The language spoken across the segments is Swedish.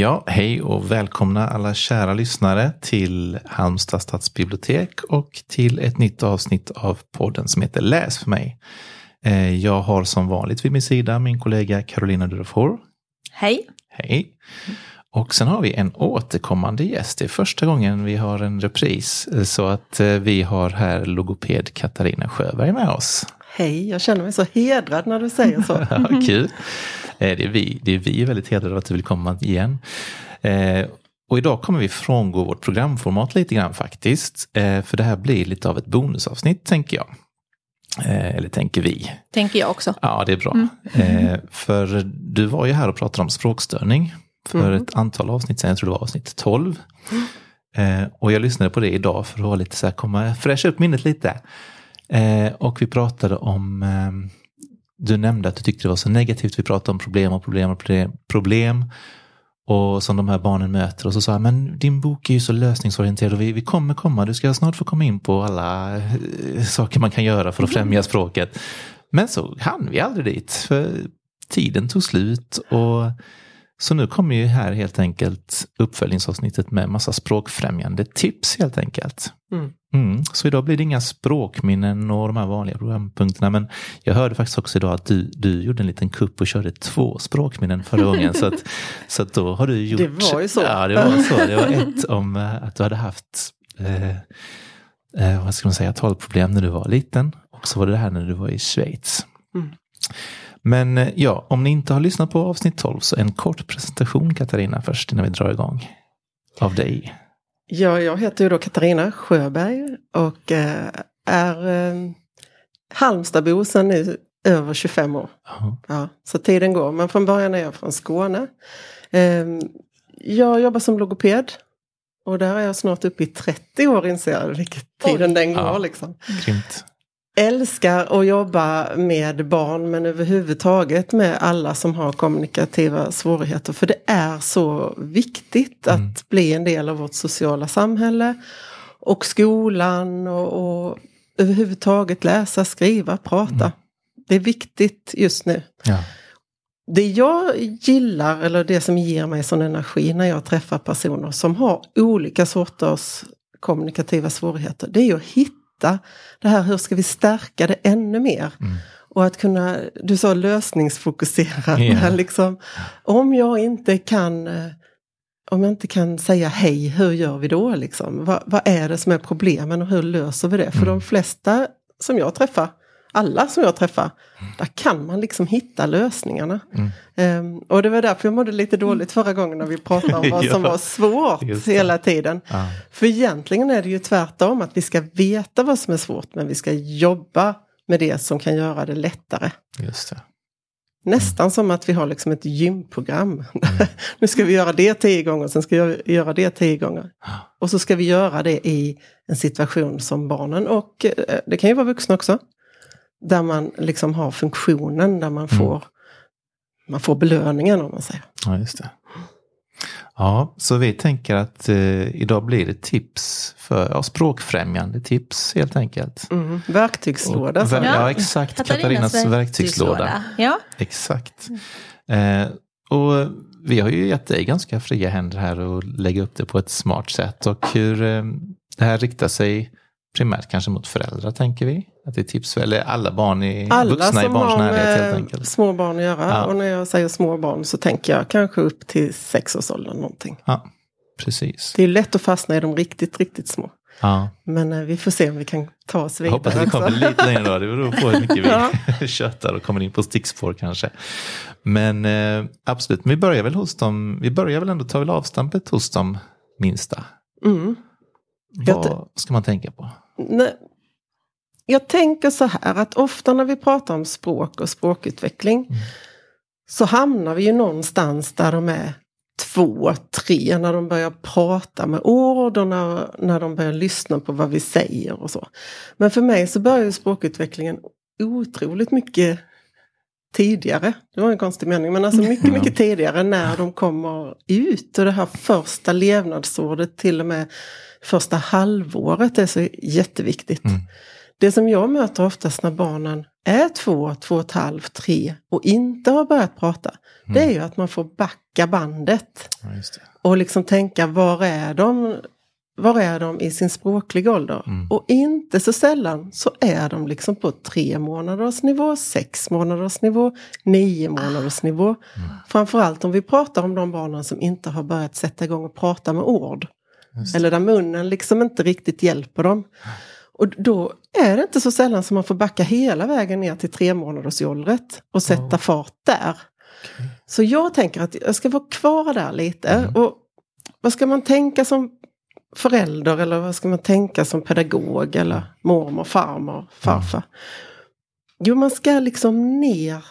Ja, hej och välkomna alla kära lyssnare till Halmstad stadsbibliotek och till ett nytt avsnitt av podden som heter Läs för mig. Eh, jag har som vanligt vid min sida min kollega Carolina Durofor. Hej! Hej! Och sen har vi en återkommande gäst. Det är första gången vi har en repris. Så att eh, vi har här logoped Katarina Sjöberg med oss. Hej, jag känner mig så hedrad när du säger så. ja, kul. Eh, det är vi, det är vi väldigt hedrade att du vill komma igen. Eh, och idag kommer vi frångå vårt programformat lite grann faktiskt. För det här blir lite av ett bonusavsnitt tänker jag. Eller tänker vi. Tänker jag också. Ja, det är bra. Mm. För du var ju här och pratade om språkstörning för mm. ett antal avsnitt sen, jag tror det var avsnitt 12. Mm. Eh, och jag lyssnade på det idag för att ha lite så här, komma, fräscha upp minnet lite. Eh, och vi pratade om, eh, du nämnde att du tyckte det var så negativt, vi pratade om problem och problem och problem. Och som de här barnen möter och så sa jag, men din bok är ju så lösningsorienterad och vi, vi kommer komma, du ska snart få komma in på alla eh, saker man kan göra för att främja språket. Men så hann vi aldrig dit, för tiden tog slut och så nu kommer ju här helt enkelt uppföljningsavsnittet med massa språkfrämjande tips helt enkelt. Mm. Mm. Så idag blir det inga språkminnen och de här vanliga programpunkterna. Men jag hörde faktiskt också idag att du, du gjorde en liten kupp och körde två språkminnen förra gången. så att, så att då har du gjort... Det var ju så. Ja, det var så. Det var ett om eh, att du hade haft eh, eh, vad ska man säga, talproblem när du var liten. Och så var det det här när du var i Schweiz. Mm. Men eh, ja, om ni inte har lyssnat på avsnitt 12 så en kort presentation Katarina först innan vi drar igång. Av dig. Ja, jag heter ju då Katarina Sjöberg och eh, är eh, Halmstadbo sedan nu över 25 år. Ja, så tiden går, men från början är jag från Skåne. Jag jobbar som logoped och där är jag snart uppe i 30 år inser jag, vilket tiden Oj. den går. Ja, liksom. Grymt älskar att jobba med barn men överhuvudtaget med alla som har kommunikativa svårigheter. För det är så viktigt att mm. bli en del av vårt sociala samhälle. Och skolan och, och överhuvudtaget läsa, skriva, prata. Mm. Det är viktigt just nu. Ja. Det jag gillar, eller det som ger mig sån energi när jag träffar personer som har olika sorters kommunikativa svårigheter, det är att hitta hitta det här, hur ska vi stärka det ännu mer? Mm. Och att kunna, du sa lösningsfokuserat, yeah. liksom, om jag inte kan eh, om jag inte kan säga hej, hur gör vi då? Liksom? Vad, vad är det som är problemen och hur löser vi det? Mm. För de flesta som jag träffar alla som jag träffar, mm. där kan man liksom hitta lösningarna. Mm. Um, och det var därför jag mådde lite dåligt förra gången när vi pratade om vad som var svårt hela tiden. Ja. För egentligen är det ju tvärtom, att vi ska veta vad som är svårt, men vi ska jobba med det som kan göra det lättare. Just det. Nästan som att vi har liksom ett gymprogram. Mm. nu ska vi göra det tio gånger, sen ska vi göra det tio gånger. Och så ska vi göra det i en situation som barnen och eh, det kan ju vara vuxna också där man liksom har funktionen, där man mm. får, man får belöningen om man säger. Ja, just det. Ja, så vi tänker att eh, idag blir det tips för ja, språkfrämjande tips helt enkelt. Mm, verktygslåda. Och, ja, ja, exakt. Katarinas, Katarinas verktygslåda. Ja. Exakt. Eh, och vi har ju gett dig ganska fria händer här och lägga upp det på ett smart sätt. Och hur eh, det här riktar sig primärt kanske mot föräldrar tänker vi. Att det är tips eller alla barn i, alla vuxna i barns närhet helt enkelt. små barn att göra. Ja. Och när jag säger små barn så tänker jag kanske upp till sexårsåldern någonting. Ja, precis. Det är lätt att fastna i de riktigt, riktigt små. Ja. Men eh, vi får se om vi kan ta oss vidare. Jag hoppas att vi kommer lite längre då. Det beror på hur mycket vi ja. köttar och kommer in på stickspår kanske. Men eh, absolut, men vi börjar väl hos dem. Vi börjar väl ändå ta väl avstampet hos de minsta. Mm. Vad ska man tänka på? Nej, jag tänker så här att ofta när vi pratar om språk och språkutveckling mm. så hamnar vi ju någonstans där de är två, tre, när de börjar prata med ord och när, när de börjar lyssna på vad vi säger och så. Men för mig så börjar språkutvecklingen otroligt mycket tidigare. Det var en konstig mening, men alltså mycket, mycket tidigare när de kommer ut och det här första levnadsåret till och med första halvåret är så jätteviktigt. Mm. Det som jag möter oftast när barnen är två, två och ett halvt, tre och inte har börjat prata, det är ju att man får backa bandet. Ja. Och liksom tänka, var är de? Var är de i sin språkliga ålder? Mm. Och inte så sällan så är de liksom på tre månaders nivå, sex månaders nivå, nio månaders nivå. Mm. Framförallt om vi pratar om de barnen som inte har börjat sätta igång och prata med ord. Eller där munnen liksom inte riktigt hjälper dem. Och då är det inte så sällan som man får backa hela vägen ner till tre månaders åldret och sätta Ja. fart där. Okej. Så jag tänker att jag ska vara kvar där lite. Mm. Och vad ska man tänka som förälder eller vad ska man tänka som pedagog eller mormor, farmor, farfar? Jo, man ska liksom ner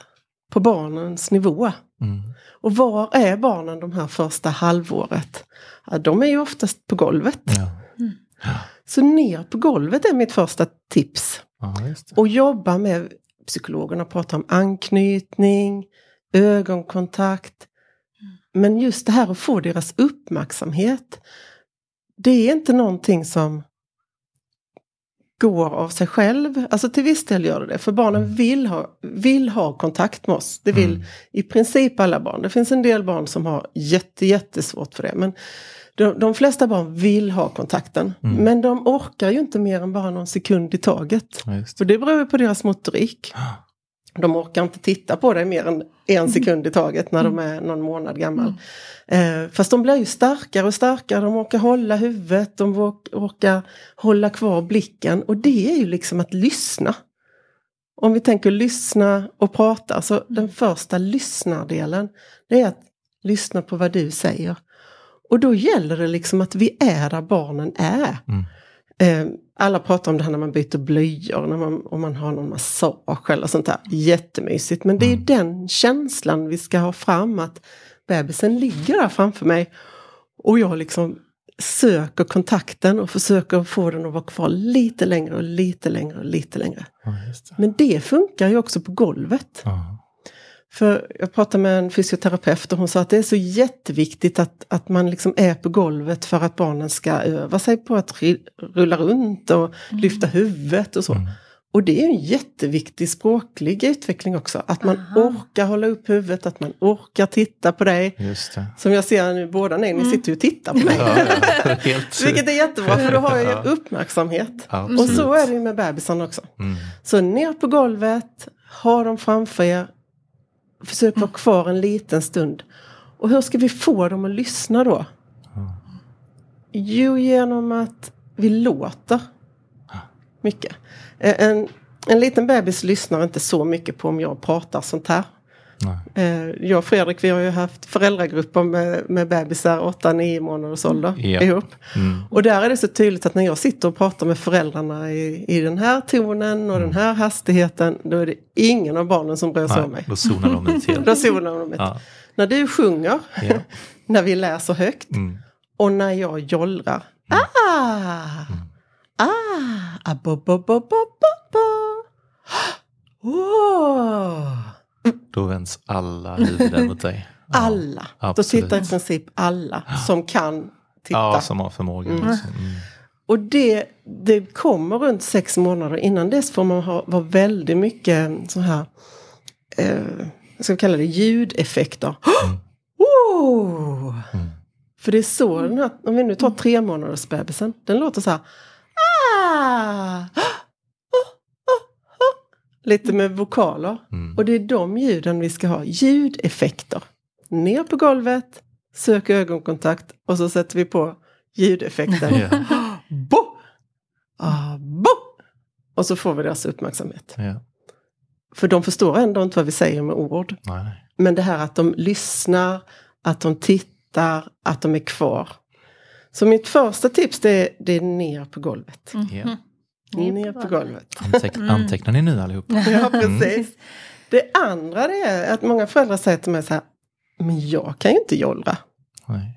på barnens nivå. Mm. Och var är barnen de här första halvåret? Ja, de är ju oftast på golvet. Ja. Så ner på golvet är mitt första tips. ja. Och jobba med, psykologerna pratar om anknytning, ögonkontakt. Men just det här att få deras uppmärksamhet. Det är inte någonting som går av sig själv. Alltså till viss del gör det det. För barnen vill ha, vill ha kontakt med oss. Det vill Mm. i princip alla barn. Det finns en del barn som har jätte, jättesvårt för det. Men de, de flesta barn vill ha kontakten. Mm. Men de orkar ju inte mer än bara någon sekund i taget. Ja, just För det. det beror på deras motorik. De orkar inte titta på dig mer än en sekund i taget när de är någon månad gammal. Eh, fast de blir ju starkare och starkare, de orkar hålla huvudet, de ork- orkar hålla kvar blicken. Och det är ju liksom att lyssna. Om vi tänker lyssna och prata, så den första lyssnardelen, det är att lyssna på vad du säger. Och då gäller det liksom att vi är där barnen är. Mm. Eh, alla pratar om det här när man byter blöjor, när man, om man har någon massage eller sånt där. Jättemysigt, men det är ju den känslan vi ska ha fram att bebisen ligger där framför mig och jag liksom söker kontakten och försöker få den att vara kvar lite längre och lite längre och lite längre. Ja, det. Men det funkar ju också på golvet. Ja. För jag pratade med en fysioterapeut och hon sa att det är så jätteviktigt att, att man liksom är på golvet för att barnen ska öva sig på att rulla runt och lyfta huvudet och så. Mm. Och det är en jätteviktig språklig utveckling också. Att man Aha. orkar hålla upp huvudet, att man orkar titta på dig. Just det. Som jag ser nu, båda ni, ni sitter ju och tittar på mig. Ja, ja. Vilket är jättebra, för då har jag ju uppmärksamhet. Absolut. Och så är det ju med bebisen också. Mm. Så ner på golvet, ha dem framför er. Försök vara kvar en liten stund. Och hur ska vi få dem att lyssna då? Jo, genom att vi låter mycket. Eh, En, en liten bebis lyssnar inte så mycket på om jag pratar sånt här. Nej. Eh, Jag och Fredrik vi har ju haft föräldragrupper med, med bebisar 8-9 månaders ålder Ja. ihop. Mm. Och där är det så tydligt att när jag sitter och pratar med föräldrarna i, i den här tonen och den här hastigheten, då är det ingen av barnen som bryr sig om mig. då zonar de ut helt. Då zonar de ut. Ja. När du sjunger, Ja. när vi läser högt Mm. och när jag jollrar. Ah! Ah! Abba-ba-ba-ba-ba. Åh! Då vänds alla huvuden mot dig. Ja. Alla. Då absolut. tittar i princip alla som kan titta. Ja, som har förmågan. Mm. liksom. Mm. Och det, det kommer runt sex månader. Innan dess får man ha, vara väldigt mycket så här, eh, ska vi kalla det, ljudeffekter. Oh! Mm. För det är så den här, om vi nu tar tre månaders bebisen, den låter så här. Ah! Lite med vokaler. Mm. Och det är de ljuden vi ska ha, ljudeffekter. Ner på golvet, sök ögonkontakt och så sätter vi på ljudeffekten. Ja. Bo! Ah, bo! Och så får vi deras uppmärksamhet. Ja. För de förstår ändå inte vad vi säger med ord. Nej, nej. Men det här att de lyssnar, att de tittar, att de är kvar. Så mitt första tips det är, det är ner på golvet. Ja. Ner på golvet. Anteck, Antecknar ni nu allihop? Ja, precis. Det andra det är att många föräldrar säger till mig så här, men jag kan ju inte jollra. Nej.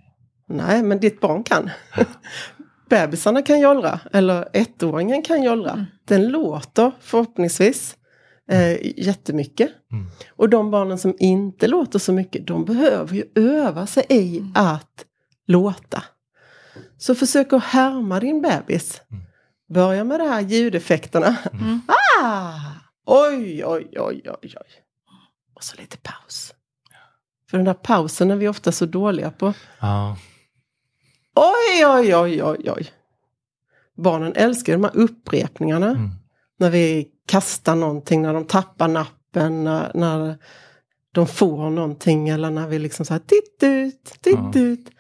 Nej, men ditt barn kan. Bebisarna kan jollra, eller ettåringen kan jollra. Den låter förhoppningsvis eh, jättemycket. Mm. Och de barnen som inte låter så mycket, de behöver ju öva sig i att låta. Så försök att härma din bebis. Mm. Börja med de här ljudeffekterna. Mm. Ah! Oj, oj, oj, oj, oj. Och så lite paus. För den där pausen är vi ofta så dåliga på. Ja. Oj, oj, oj, oj, oj. Barnen älskar de här upprepningarna. Mm. När vi kastar någonting, när de tappar nappen, när, när de får någonting eller när vi liksom så här titt ut, titt Ja. ut.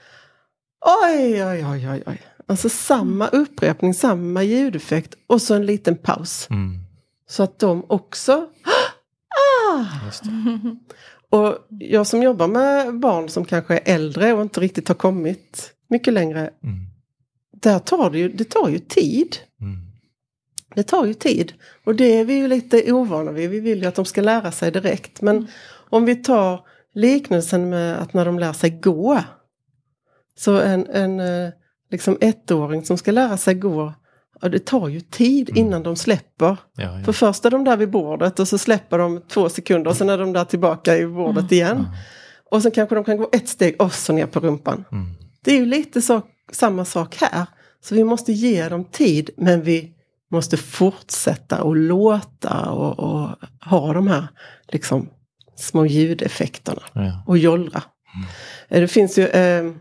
Oj, oj, oj, oj, oj. Alltså samma upprepning, samma ljudeffekt och så en liten paus. Mm. Så att de också... Ah! Just det. Och jag som jobbar med barn som kanske är äldre och inte riktigt har kommit mycket längre. Mm. Där tar det ju, det tar ju tid. Mm. Det tar ju tid. Och det är vi ju lite ovana vid. Vi vill ju att de ska lära sig direkt. Men om vi tar liknelsen med att när de lär sig gå. Så en, en eh, liksom ettåring som ska lära sig gå. Ja, det tar ju tid Mm. innan de släpper. Ja, ja. För först är de där vid bordet och så släpper de två sekunder och sen är de där tillbaka i bordet igen. Ja. Och sen kanske de kan gå ett steg och så ner på rumpan. Mm. Det är ju lite så, samma sak här. Så vi måste ge dem tid men vi måste fortsätta och låta och, och ha de här liksom, små ljudeffekterna Ja. och jollra. Eh, Det finns ju, eh,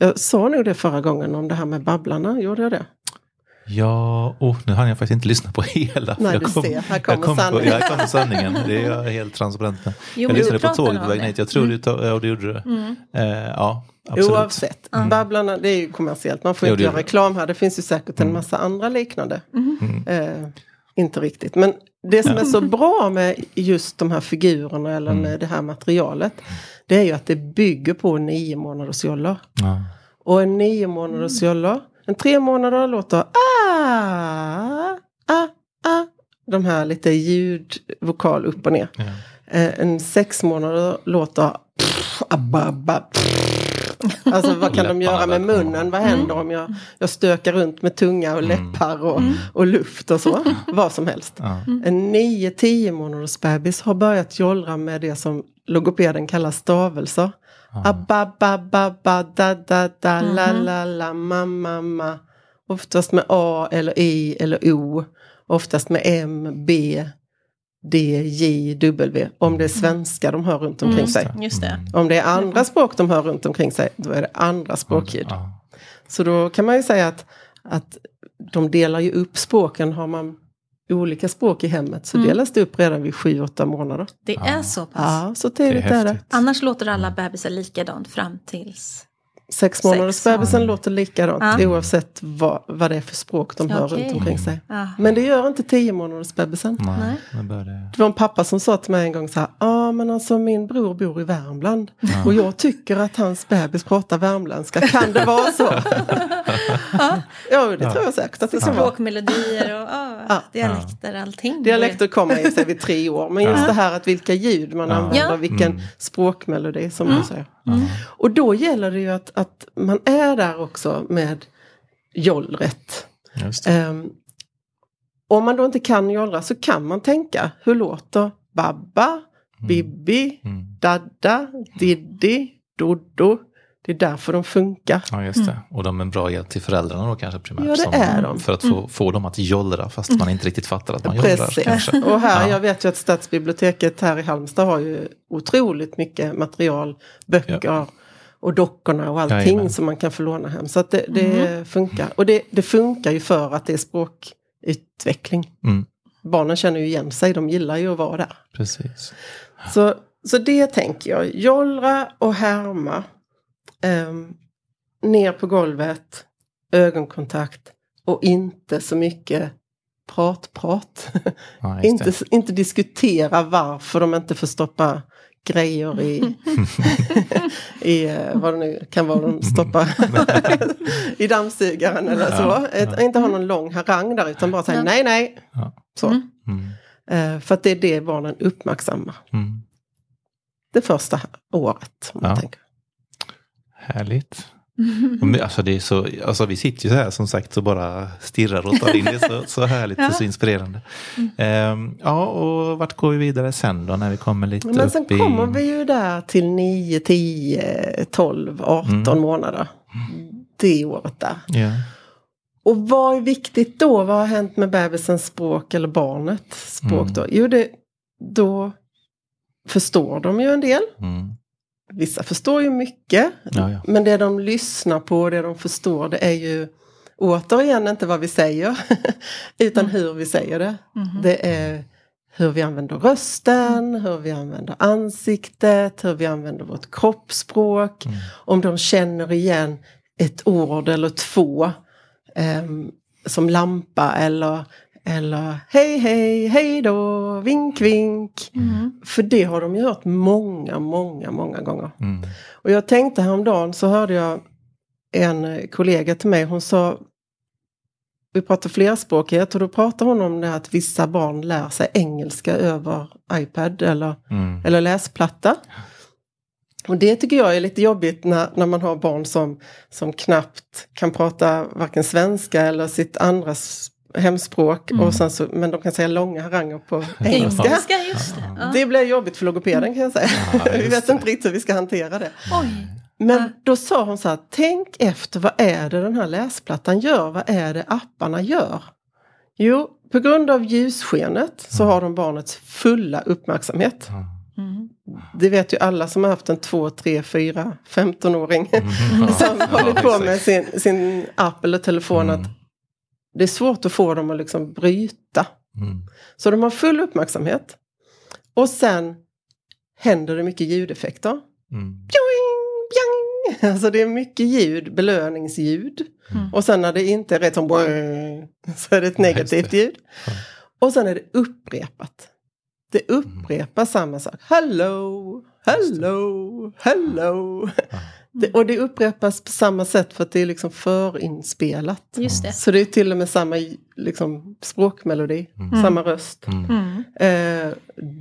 jag sa nog det förra gången om det här med Babblarna, gjorde jag det? Ja, oh, nu hann jag faktiskt inte lyssna på hela. Nej, jag du ser, här kommer jag kom på, sanningen. ja, här kommer sanningen. Det är jag helt transparent med. Jo, jag men lyssnade du på tåget på vägen det. hit. Jag tror du, tog, ja, det gjorde du. Mm. Eh, ja, absolut. Oavsett. Babblarna, det är ju kommersiellt. Man får Jo, inte det göra det. reklam här. Det finns ju säkert en Mm. massa andra liknande. Mm. Eh, inte riktigt. Men det som Ja. är så bra med just de här figurerna eller Mm. med det här materialet. Det är ju att det bygger på nio månaders jollor. Ja. Och en nio månaders jollor. En tre månader låter ah, ah, ah. De här lite ljudvokal upp och ner. Ja. Eh, en sex månader låter pff, ababa, pff. Alltså vad kan de göra med munnen? Vad händer om jag, jag stökar runt med tunga och Mm. läppar och, och luft och så? Vad som helst. Ja. En 9-10 månaders bebis har börjat jollra med det som logopeden kallar stavelser. Abba-ba-ba-ba, da-da-da, la-la-la, ma-ma-ma. Oftast med A eller I eller O. Oftast med M, B, D, J, W. Om det är svenska de hör runt omkring sig. Just det. Om det är andra språk de hör runt omkring sig, då är det andra språkljud. Så då kan man ju säga att, att de delar ju upp språken. Har man olika språk i hemmet så delas det upp redan vid 7-8 månader. Det är så pass. Ja, så Det är tidigt är det. Annars låter alla bebisar likadant fram tills... Sex månaders Sex bebisen låter likadant Ja. oavsett vad, vad det är för språk de hör Okej. runt omkring sig. Ja. Men det gör inte 10 månaders bebisen. Nej, det. Var en pappa som sa till mig en gång så här, ja ah, men alltså min bror bor i Värmland och jag tycker att hans bebis pratar värmländska, kan det vara så? ja, det tror jag säkert att det kan vara. Språkmelodier och ja, Ja. dialekter, allting. Dialekter kommer i sig vid tre år, men just Ja. det här att vilka ljud man Ja. använder, Ja. vilken Mm. språkmelodi som du säger. Ja. Och då gäller det ju att, att man är där också med jollret. Ehm, om man då inte kan jollra så kan man tänka, hur låter Babba, Bibi, Mm. Dadda, Diddi, Doddo? Det är därför de funkar. Ja, just det. Och de är en bra hjälp till föräldrarna då kanske primärt. Ja, det som- är de. För att få, få dem att jollra fast man inte riktigt fattar att man jollrar. Precis. Kanske. Och här, Ja. jag vet ju att stadsbiblioteket här i Halmstad har ju otroligt mycket material, böcker och dockorna och allting Jajamän. som man kan få låna hem. Så att det, det funkar. Och det, det funkar ju för att det är språkutveckling. Mm. Barnen känner ju igen sig, de gillar ju att vara där. Precis. Så, så det tänker jag, jollra och härma. Ehm, ner på golvet, ögonkontakt och inte så mycket prat-prat. Ja, inte, inte diskutera varför de inte får stoppa grejer i, i eh, vad det nu kan vara de stoppar i dammsugaren eller så. Ja, Ett, ja. Inte ha någon lång harang där utan bara säga Ja. nej, nej. Ja. Så. Mm. Eh, för att det är det barnen uppmärksammar Mm. det första året. Om man tänker. Härligt. Alltså det är så, alltså vi sitter ju så här som sagt och bara stirrar och tar in det. Så, så härligt och så inspirerande. Ehm, ja, och vart går vi vidare sen då när vi kommer lite Men upp sen i... kommer vi ju där till 9, 10, 12, 18 Mm. månader. Det året där. Ja. Och vad är viktigt då? Vad har hänt med bebisens språk eller barnets språk Mm. då? Jo, det, då förstår de ju en del. Mm. Vissa förstår ju mycket. Ja, ja. Men det de lyssnar på, det de förstår, det är ju återigen inte vad vi säger. utan hur vi säger det. Mhm. Det är hur vi använder rösten, hur vi använder ansiktet, hur vi använder vårt kroppsspråk. Mm. Om de känner igen ett ord eller två. ehm, som lampa eller, eller hej hej, hej då, vink vink. Mm. För det har de ju hört många, många, många gånger. Mm. Och jag tänkte häromdagen så hörde jag en kollega till mig, hon sa vi pratar flerspråkighet och då pratar hon om det att vissa barn lär sig engelska över iPad eller, Mm. eller läsplatta. Och det tycker jag är lite jobbigt när, när man har barn som, som knappt kan prata varken svenska eller sitt andra s- hemspråk. Mm. Och sen så, men de kan säga långa haranger på engelska. Engelska, just det. Ja. Det blir jobbigt för logopeden kan jag säga. Ja, Vi vet det. inte riktigt hur vi ska hantera det. Oj. Men Ja. då sa hon så här, tänk efter vad är det den här läsplattan gör? Vad är det apparna gör? Jo, på grund av ljusskenet så har de barnets fulla uppmärksamhet. Mm. Det vet ju alla som har haft en 2, 3, 4, 15-åring Mm. som Ja, håller på med sin, sin app eller telefon. Mm. Att det är svårt att få dem att liksom bryta. Mm. Så de har full uppmärksamhet. Och sen händer det mycket ljudeffekter. Mm. Pjoing, pjang. Alltså det är mycket ljud, belöningsljud. Mm. Och sen när det inte är rätt som boing, så är det ett negativt ljud. Ja. Och sen är det upprepat. Det upprepar samma sak. Hello, hello, hello. Ja. Det, och det upprepas på samma sätt för att det är liksom förinspelat. Just det. Så det är till och med samma liksom, språkmelodi, Mm. samma röst. Mm. Mm. Eh,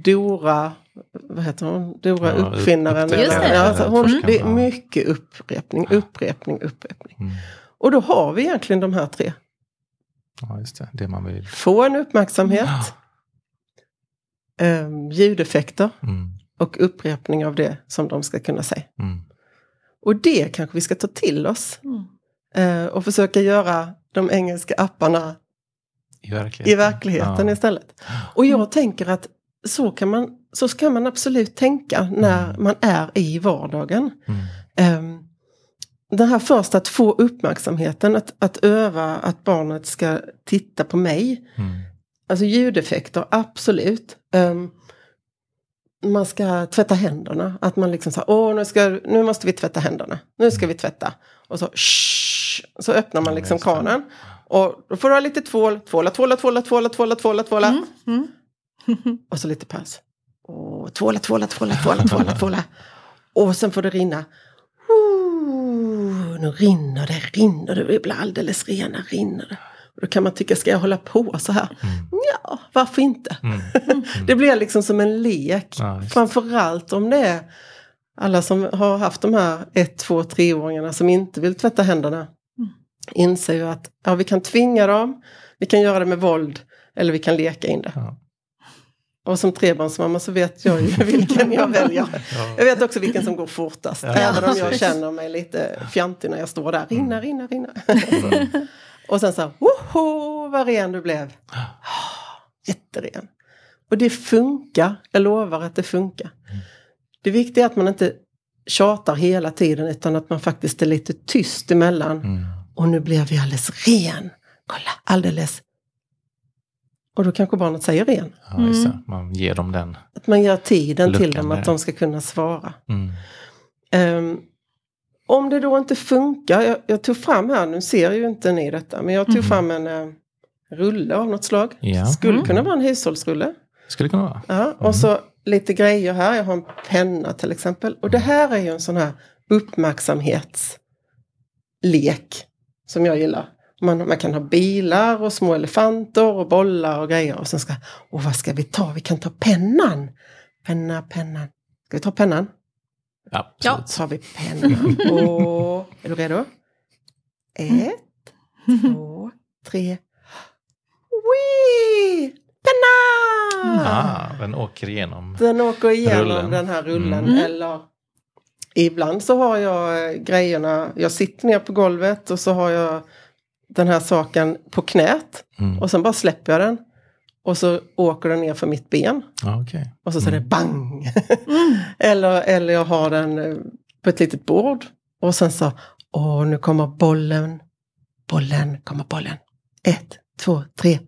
Dora, vad heter hon? Dora Ja, uppfinnaren. Just det. Ja, alltså hon, det är mycket upprepning, upprepning, upprepning. Mm. Och då har vi egentligen de här tre. Ja, just det. Det man vill. Få en uppmärksamhet, eh, ljudeffekter Mm. och upprepning av det som de ska kunna säga. Mm. Och det kanske vi ska ta till oss Mm. eh, och försöka göra de engelska apparna I verkligheten. i verkligheten Ja. istället. Och jag tänker att så kan man, så ska man absolut tänka när Mm. man är i vardagen. Mm. Um, det här först att få uppmärksamheten, att, att öva att barnet ska titta på mig. Mm. Alltså ljudeffekter, absolut. Ehm, man ska tvätta händerna, att man liksom säger åh nu, ska, nu måste vi tvätta händerna, nu ska vi tvätta. Och så, shh, så öppnar man liksom kranen. Och då får du ha lite tvål, tvåla, tvåla, tvåla, tvåla, tvåla, tvåla, tvåla. Mm. Mm. Och så lite paus. Och tvåla, tvåla, tvåla, tvåla, tvåla, tvåla. Och sen får det rinna. Ooh, nu rinner det, rinner det, det blir alldeles rena, rinner det. Och då kan man tycka, ska jag hålla på så här? Mm. Ja, varför inte? Mm. Det blir liksom som en lek. Ja. Framförallt om det är alla som har haft de här ett, två, treåringarna som inte vill tvätta händerna. Inser ju att ja, vi kan tvinga dem, vi kan göra det med våld eller vi kan leka in det. Ja. Och som trebarnsmamma så vet jag ju vilken jag väljer. Ja. Jag vet också vilken som går fortast. Ja, även om jag känner mig lite fjantig när jag står där. Mm. Rinna, rinna, rinna. Och sen så här, woho vad ren du blev. Jätteren. Och det funkar, jag lovar att det funkar. Det viktiga är att man inte tjatar hela tiden utan att man faktiskt är lite tyst emellan. Mm. Och nu blev vi alldeles ren. Kolla, alldeles. Och då kanske barnet säger ren. Ja, det. Man ger dem den. Att man ger tiden till dem att de ska kunna svara. Mm. Ehm, om det då inte funkar, jag, jag tog fram här, nu ser ju inte ni detta, men jag tog Mhm. fram en eh, rulle av något slag. Ja. Skulle Mm. kunna vara en hushållsrulle. Skulle kunna vara. Ja, och så lite grejer här, jag har en penna till exempel. Och det här är ju en sån här uppmärksamhetslek som jag gillar. Man, man kan ha bilar och små elefanter och bollar och grejer. Och sen ska, och vad ska vi ta? Vi kan ta pennan. Penna, pennan. Ska vi ta pennan? Ja, Ja. absolut. tar vi pennan. Och, är du redo? Ett, två, tre. Wee! Penna! Ah, den åker igenom. Den åker igenom Rullen. den här rullen. Mm. Eller ibland så har jag grejerna, jag sitter ner på golvet och så har jag den här saken på knät. Mm. Och sen bara släpper jag den. Och så åker den ner för mitt ben. Ja, okej. Och så säger det bang! eller, eller jag har den eh, på ett litet bord. Och sen så, åh nu kommer bollen. Bollen, kommer bollen. Ett, två, tre.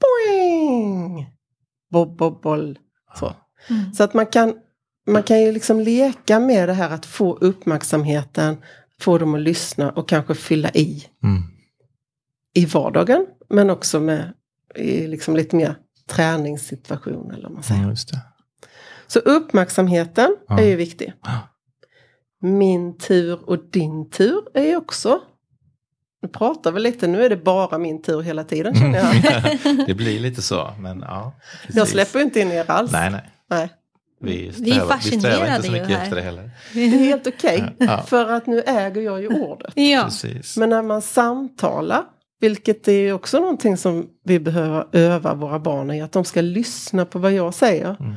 Boing! Bob, bob, boll. Så. Mm. Så att man kan, man kan ju liksom leka med det här att få uppmärksamheten, få dem att lyssna och kanske fylla i Mm. i vardagen. Men också med i liksom lite mer träningssituation eller vad man säger. Ja, just det. Så uppmärksamheten Ja. är ju viktig. Ja. Min tur och din tur är ju också. Nu pratar vi lite, nu är det bara min tur hela tiden känner jag. det blir lite så, men ja. Jag släpper ju inte in er alls. Nej, nej. Nej. Vi är vi inte fascinerade så ju mycket här. efter det heller. Det är helt okej. Ja. För att nu äger jag ju ordet. Ja. Precis. Men när man samtalar, vilket är också någonting som vi behöver öva våra barn i, att de ska lyssna på vad jag säger. Mm.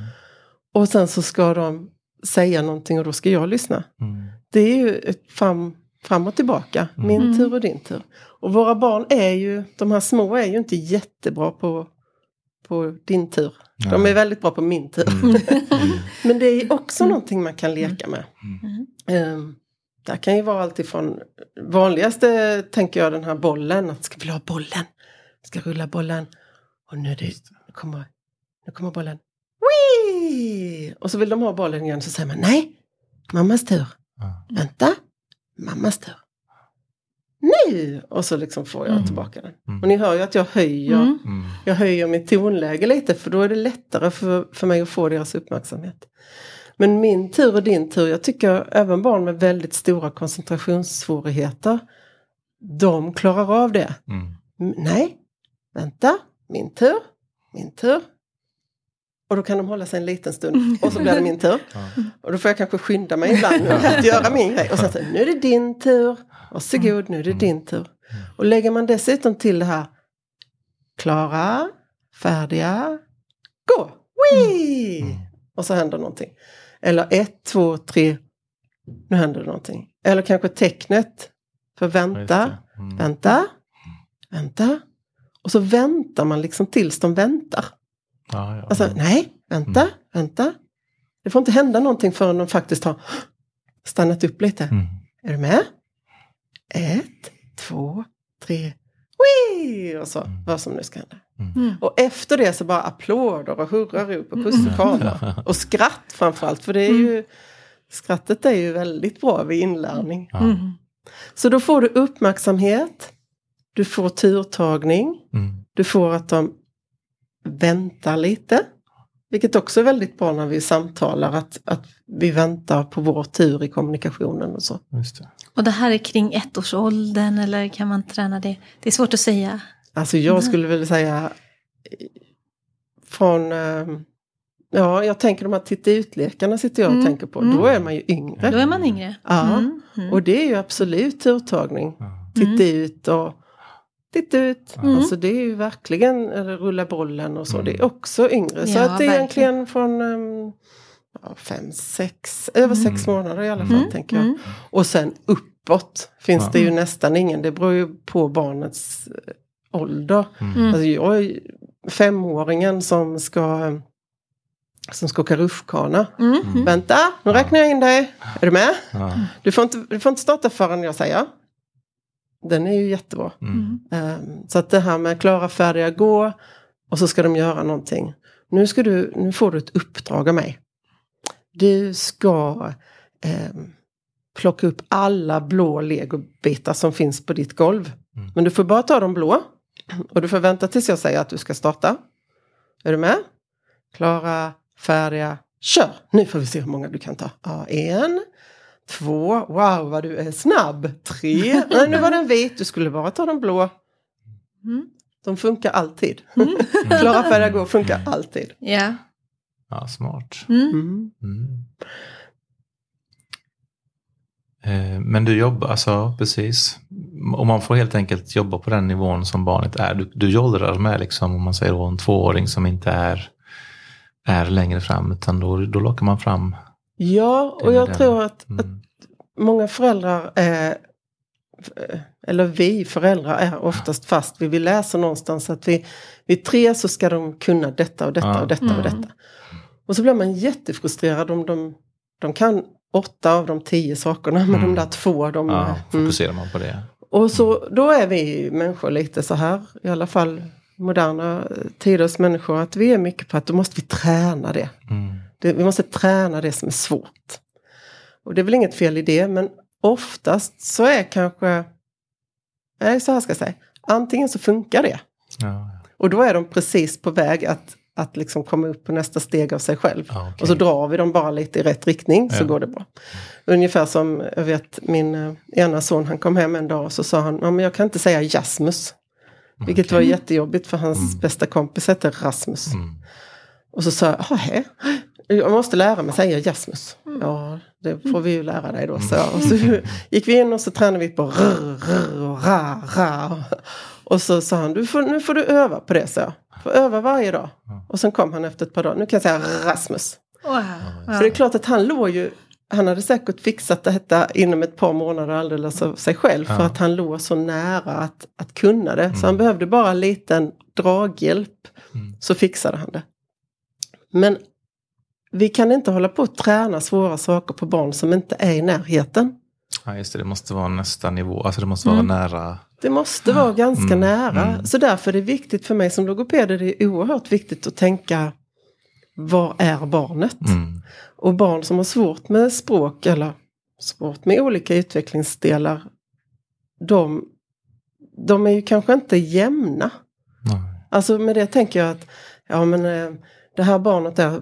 Och sen så ska de säga någonting och då ska jag lyssna. Mm. Det är ju ett fram, fram och tillbaka, min Mm. tur och din tur. Och våra barn är ju, de här små är ju inte jättebra på, på din tur. De Nej. är väldigt bra på min tur. Mm. Mm. Men det är också någonting man kan leka med. Mm. Det kan ju vara alltifrån vanligaste tänker jag den här bollen. Att ska vi ha bollen? Ska rulla bollen. Och nu, det, nu, kommer, nu kommer bollen. Whee! Och så vill de ha bollen igen så säger man nej, mammas tur. Ja. Vänta, mammas tur. Nu! Och så liksom får jag Mm. tillbaka den. Mm. Och ni hör ju att jag höjer, Mm. Jag höjer mitt tonläge lite för då är det lättare för, för mig att få deras uppmärksamhet. Men min tur och din tur, jag tycker även barn med väldigt stora koncentrationssvårigheter, de klarar av det. Mm. Nej, vänta, min tur, min tur. Och då kan de hålla sig en liten stund och så blir det min tur. Och då får jag kanske skynda mig ibland att göra min grej. Och sen så, nu är det din tur, varsågod, nu är det din tur. Och lägger man dessutom till det här, klara, färdiga, gå, Wee! Mm. Och så händer någonting. Eller ett, två, tre, nu händer det någonting. Eller kanske tecknet för Ja, vänta. Mm. vänta, vänta. Och så väntar man liksom tills de väntar. Ja, ja. Alltså, nej, vänta, Mm. vänta. Det får inte hända någonting förrän de faktiskt har stannat upp lite. Mm. Är du med? Ett, två, tre, Wii! Och så, Mm. vad som nu ska hända. Mm. Och efter det så bara applåder och hurrarop och puss och kramar. Och skratt framförallt, för det är ju skrattet är ju väldigt bra vid inlärning. Mm. Så då får du uppmärksamhet, du får turtagning, Mm. du får att de väntar lite. Vilket också är väldigt bra när vi samtalar, att, att vi väntar på vår tur i kommunikationen och så. Just det. Och det här är kring ettårsåldern eller kan man träna det? Det är svårt att säga. Alltså jag skulle väl säga från, eh, ja jag tänker de här titta ut-lekarna sitter jag och Mm, tänker på, mm. då är man ju yngre. Då är man yngre. Ja. Mm. Mm. Och det är ju absolut turtagning. Titta ut och titta ut. Mm. Alltså det är ju verkligen, eller rulla bollen och så, Mm. det är också yngre. så Ja, att det är verkligen. egentligen från um, fem, sex, över Mm. sex månader i alla fall Mm. tänker jag. Mm. Och sen uppåt finns Ja. det ju nästan ingen, det beror ju på barnets eh, ålder. Mm. Mm. Alltså jag femåringen som ska som ska åka rutschkana. Mm. Mm. Vänta, nu räknar jag in dig. Är du med? Ja. Du får inte, du får inte starta förrän jag säger. Den är ju jättebra. Mm. Ehm, Så att det här med klara, färdiga, gå och så ska de göra någonting. Nu, ska du, nu får du ett uppdrag av mig. Du ska ehm, plocka upp alla blå legobitar som finns på ditt golv. Mm. Men du får bara ta de blå. Och du får vänta tills jag säger att du ska starta. Är du med? Klara, färdiga, kör! Nu får vi se hur många du kan ta. Ja, en, två, wow vad du är snabb. Tre, nej nu var den vit, du skulle bara ta den blå. Mm. De funkar alltid. Klara, färdiga, gå funkar alltid. Ja. Ja, smart. Mm. Mm. Mm. Eh, Men du jobbar, alltså precis. Och man får helt enkelt jobba på den nivån som barnet är. Du, du jollrar med liksom, om man säger då, en tvååring som inte är, är längre fram, utan då, då lockar man fram. Ja, och jag den. tror att, att Mm. många föräldrar är eller vi föräldrar är oftast fast. Vi läser någonstans att vi, vid tre så ska de kunna detta och detta Ja. och detta och Mm. Och så blir man jättefrustrerad om de, de kan åtta av de tio sakerna men Mm. de där två de... Ja, mm. fokuserar man på det. Och så, då är vi människor lite så här, i alla fall moderna tiders människor, att vi är mycket på att då måste vi träna det. Mm. det vi måste träna det som är svårt. Och det är väl inget fel i det, men oftast så är kanske, nej så här ska jag säga, antingen så funkar det. Ja, Och då är de precis på väg att, att liksom komma upp på nästa steg av sig själv. ja, okej. Och så drar vi dem bara lite i rätt riktning så Ja. går det bra. Ungefär som, jag vet min eh, ena son, han kom hem en dag och så sa han, ja men jag kan inte säga Jasmus. Vilket var jättejobbigt för hans Mm. bästa kompis hette Rasmus. Mm. Och så sa jag, "Hä? jag måste lära mig säga Jasmus. Ja, det får vi ju lära dig då. Så, och så gick vi in och så tränade vi på rr, rr och ra, ra. Och så sa han, du får, nu får du öva på det, så jag. Får öva varje dag. Och sen kom han efter ett par dagar, nu kan jag säga Rasmus. Wow. Så det är klart att han låg ju, han hade säkert fixat detta inom ett par månader alldeles av sig själv. För Ja. att han låg så nära att, att kunna det. Så han behövde bara en liten draghjälp. Mm. Så fixade han det. Men vi kan inte hålla på att träna svåra saker på barn som inte är i närheten. Ja, just det. Det måste vara nästa nivå. Alltså det måste vara Mm. nära. Det måste vara ganska Mm, nära. mm. Så därför är det viktigt för mig som logoped, är det oerhört viktigt att tänka vad är barnet? Mm. Och barn som har svårt med språk eller svårt med olika utvecklingsdelar, de, de är ju kanske inte jämna. Nej. Alltså med det tänker jag att ja, men, eh, det här barnet är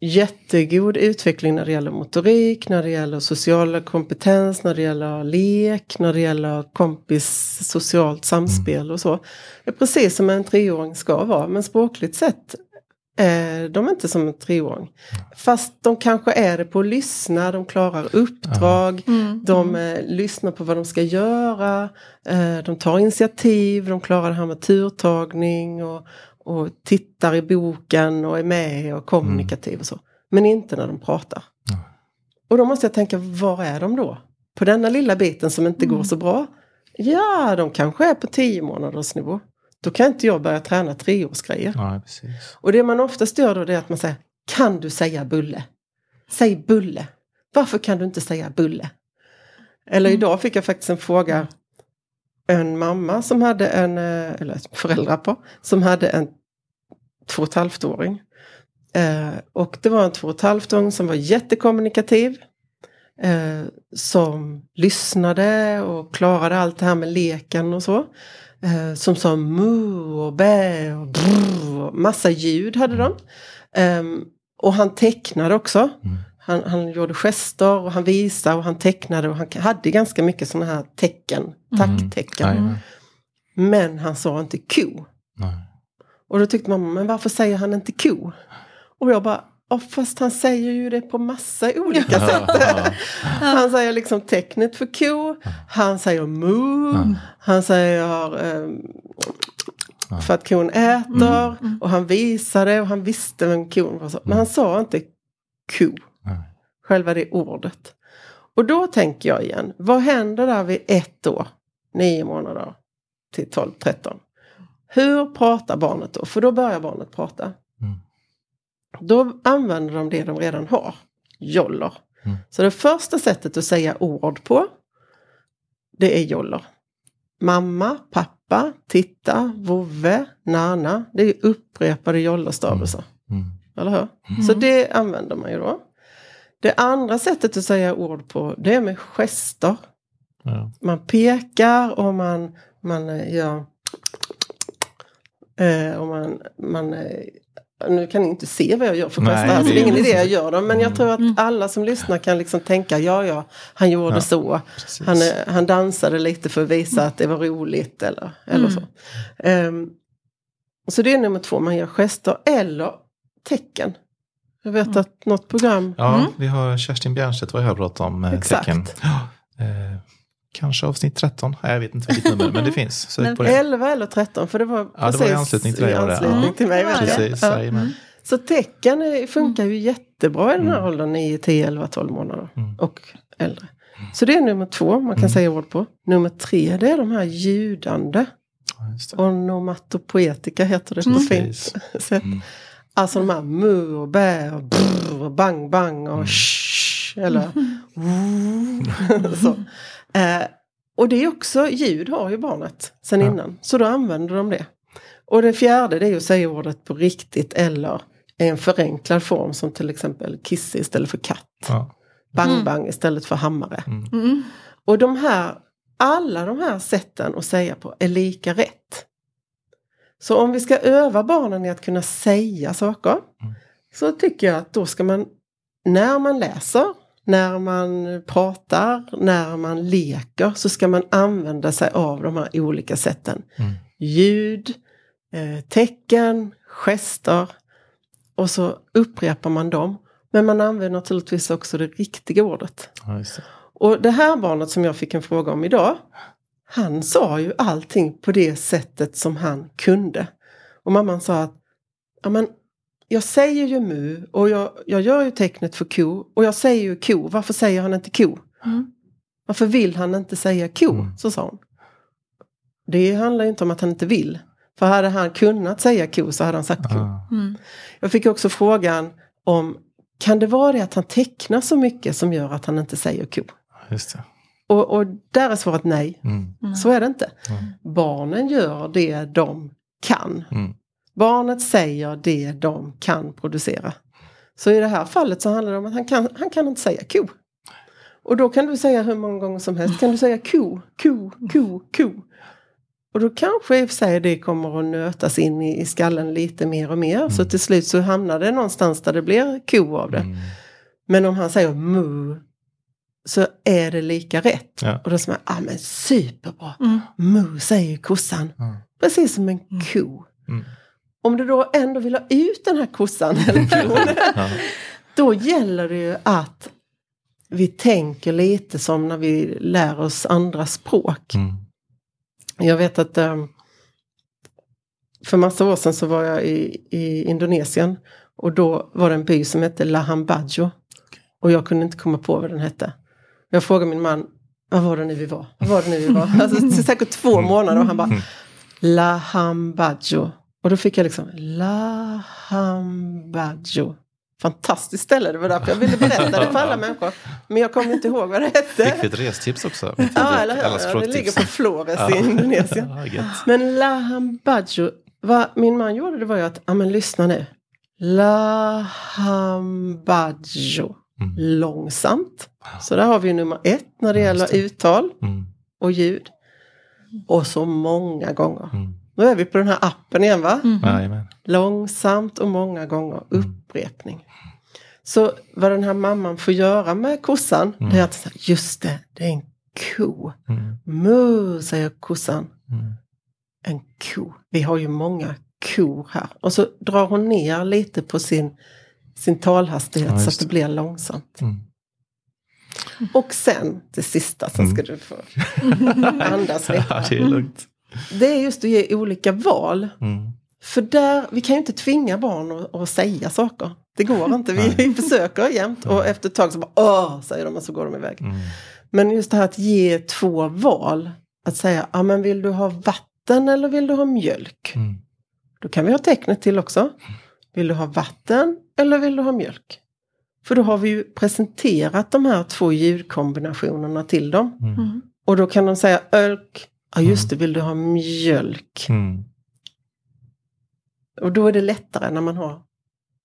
jättegod utveckling när det gäller motorik, när det gäller social kompetens, när det gäller lek, när det gäller kompis, socialt samspel och så. Det är precis som en treåring ska vara, men språkligt sett är de inte som en treåring. Fast de kanske är det på att lyssna, de klarar uppdrag, Mm. de eh, lyssnar på vad de ska göra, eh, de tar initiativ, de klarar det här med turtagning och, och tittar i boken och är med och kommunikativ och så. Men inte när de pratar. Nej. Och då måste jag tänka, var är de då? På denna lilla biten som inte går så bra? Ja, de kanske är på tio månaders nivå. Då kan inte jag börja träna treårsgrejer. Ja, precis. Och det man oftast gör då det är att man säger Kan du säga bulle? Säg bulle. Varför kan du inte säga bulle? Eller idag fick jag faktiskt en fråga. En mamma som hade en, eh, eller föräldrar på, som hade en två och ett halvt åring. Eh, och det var en två och ett halvt åring som var jättekommunikativ. Eh, som lyssnade och klarade allt det här med leken och så. Eh, som sa mu och bä och brr massa ljud hade de. Ehm, och han tecknade också. Mm. Han, han gjorde gester och han visade och han tecknade och han hade ganska mycket sådana här tecken, tacktecken. Jajamän. Men han sa inte ko. Nej. Och då tyckte mamma, men varför säger han inte ko? Och jag bara, "Ja, fast han säger ju det på massa olika sätt. Han säger liksom tecknet för ko, han säger mu, han säger Ja. för att kon äter och han visade och han visste vem kon var. Så. Men han sa inte ko, själva det ordet. Och då tänker jag igen, vad händer där vid ett år, nio månader till 12, 13? Hur pratar barnet då? För då börjar barnet prata. Mm. Då använder de det de redan har, joller. Mm. Så det första sättet att säga ord på, det är joller. Mamma, pappa, titta, vovve, nana. Det är upprepade jollerstavelser. Mm. Eller hur? Så det använder man ju då. Det andra sättet att säga ord på, det är med gester. Ja. Man pekar och man, man gör... Eh, och man, man, eh, nu kan ni inte se vad jag gör för Nej, gester, här, så det är ingen idé jag gör dem. Men jag Mm. tror att alla som lyssnar kan liksom tänka, ja ja, han gjorde Ja, så. Precis. Han, eh, han dansade lite för att visa att det var roligt eller, eller så. Ehm, så det är nummer två, man gör gester eller tecken. Jag vet att något program, Ja, Mm. vi har Kerstin Bjernstedt var här och pratade om eh, Exakt. tecken. Kanske avsnitt 13. Nej, jag vet inte vilket nummer, men det finns. Sök på det. 11 eller 13 för det var Ja, det var i anslutning till dig, i anslutning Ja. till mig. Ja. Precis, Ja. jajamän. Så tecken funkar ju jättebra i den här Mm. åldern, 9, 10, 11, 12 månader Mm. och äldre. Så det är nummer två man kan Mm. säga ord på. Nummer tre det är de här ljudande. Ja. Onomatopoetika heter det på Mm. fint Precis. sätt. Mm. Alltså de här mu och bä och brr och bang bang och Mm. shh eller så. Eh, och det är också, ljud har ju barnet sen Ja. innan. Så då använder de det. Och det fjärde det är att säga ordet på riktigt eller i en förenklad form som till exempel kisse istället för katt. Ja. Bang Mm. bang istället för hammare. Mm. Mm. Och de här, alla de här sätten att säga på är lika rätt. Så om vi ska öva barnen i att kunna säga saker Mm. så tycker jag att då ska man, när man läser, när man pratar, när man leker så ska man använda sig av de här olika sätten. Mm. Ljud, eh, tecken, gester och så upprepar man dem. Men man använder naturligtvis också det riktiga ordet. Och det här barnet som jag fick en fråga om idag, han sa ju allting på det sättet som han kunde. Och mamman sa att, ja men jag säger ju mu och jag, jag gör ju tecknet för ko och jag säger ju ko, varför säger han inte ko? Mm. Varför vill han inte säga ko? Mm. Så sa hon. Det handlar ju inte om att han inte vill. För hade han kunnat säga ko så hade han sagt ko. Ah. Mm. Jag fick också frågan om, kan det vara det att han tecknar så mycket som gör att han inte säger ko? Just det. Och, och där är svaret nej. Mm. Mm. Så är det inte. Mm. Barnen gör det de kan. Mm. Barnet säger det de kan producera. Så i det här fallet så handlar det om att han kan, han kan inte säga ko. Och då kan du säga hur många gånger som helst. Kan du säga ko, ko, ko, ko. Och då kanske i och för sig det kommer att nötas in i, i skallen lite mer och mer. Så till slut så hamnar det någonstans där det blir ko av det. Mm. Men om han säger mu så är det lika rätt. Ja. Och då säger man, ah men superbra. Mm. Mu säger kossan. Precis som en ko. Mm. Om du då ändå vill ha ut den här kossan eller kon. Ja. då gäller det ju att vi tänker lite som när vi lär oss andra språk. Mm. Jag vet att um, för massa år sedan så var jag i, i Indonesien. Och då var det en by som hette Lahan Bajo. Och jag kunde inte komma på vad den hette. Jag frågade min man, vad var det nu vi var? Vad var det nu vi var? Alltså säkert två månader och han bara, Lahan Bajo. Och då fick jag liksom, Lahan Bajo. Fantastiskt ställe, det var därför jag ville berätta det för alla människor. Men jag kommer inte ihåg vad det Fick vi hette. ett restips också? Ja, eller hur? Ja, Det ligger på Flores i Indonesien. Men Lahan Bajo, vad min man gjorde det var ju att, ja men lyssna nu. Lahan Bajo. Mm. Långsamt. Så där har vi nummer ett när det gäller uttal Mm. och ljud. Och så många gånger. Mm. Nu är vi på den här appen igen va? Mm. Jajamän. Långsamt och många gånger. Mm. Upprepning. Så vad den här mamman får göra med kossan, Mm. det är att säga, just det, det är en ko. Mm. Mu, säger kossan. Mm. En ko. Vi har ju många kor här. Och så drar hon ner lite på sin, sin talhastighet Ja, så att det blir långsamt. Mm. Och sen det sista, sen ska du få andas Ja, lite. det är lugnt. Det är just att ge olika val. Mm. För där, vi kan ju inte tvinga barn att, att säga saker. Det går inte, vi, vi försöker jämt och efter ett tag så bara åh, säger de och så går de iväg. Mm. Men just det här att ge två val. Att säga, ja men vill du ha vatten eller vill du ha mjölk? Mm. Då kan vi ha tecknet till också. Vill du ha vatten eller vill du ha mjölk? För då har vi ju presenterat de här två ljudkombinationerna till dem. Mm. Mm. Och då kan de säga ölk, ja just det, vill du ha mjölk? Mm. Och då är det lättare när man har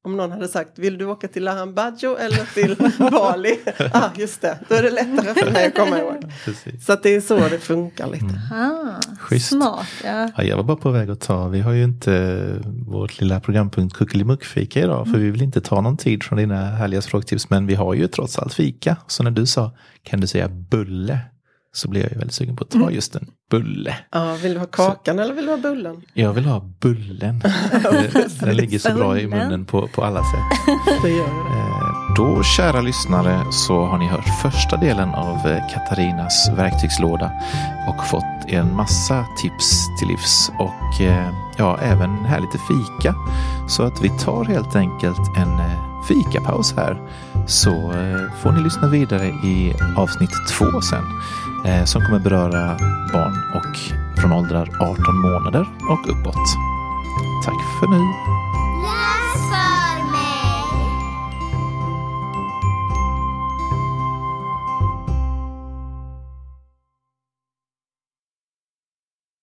om någon hade sagt, vill du åka till Lahan Bajo eller till Bali? ah, just det, då är det lättare för mig att komma ihåg. Precis. Så att det är så det funkar lite. Ah, Schysst. smart, ja. Ja, jag var bara på väg att ta, vi har ju inte vårt lilla programpunkt Kuckelimuck-fika idag, för vi vill inte ta någon tid från dina härliga språktips, men vi har ju trots allt fika. Så när du sa, kan du säga bulle? Så blev jag ju väldigt sugen på att ta just en bulle. Ja, vill du ha kakan eller vill du ha bullen? Jag vill ha bullen. Den ligger så bra i munnen på, på alla sätt. Det gör det. Eh, Då, kära lyssnare, så har ni hört första delen av eh, Katarinas verktygslåda och fått en massa tips till livs och eh, ja, även här lite fika. Så att vi tar helt enkelt en fikapaus här så får ni lyssna vidare i avsnitt två sen Eh, som kommer beröra barn och från åldrar 18 månader och uppåt. Tack för nu!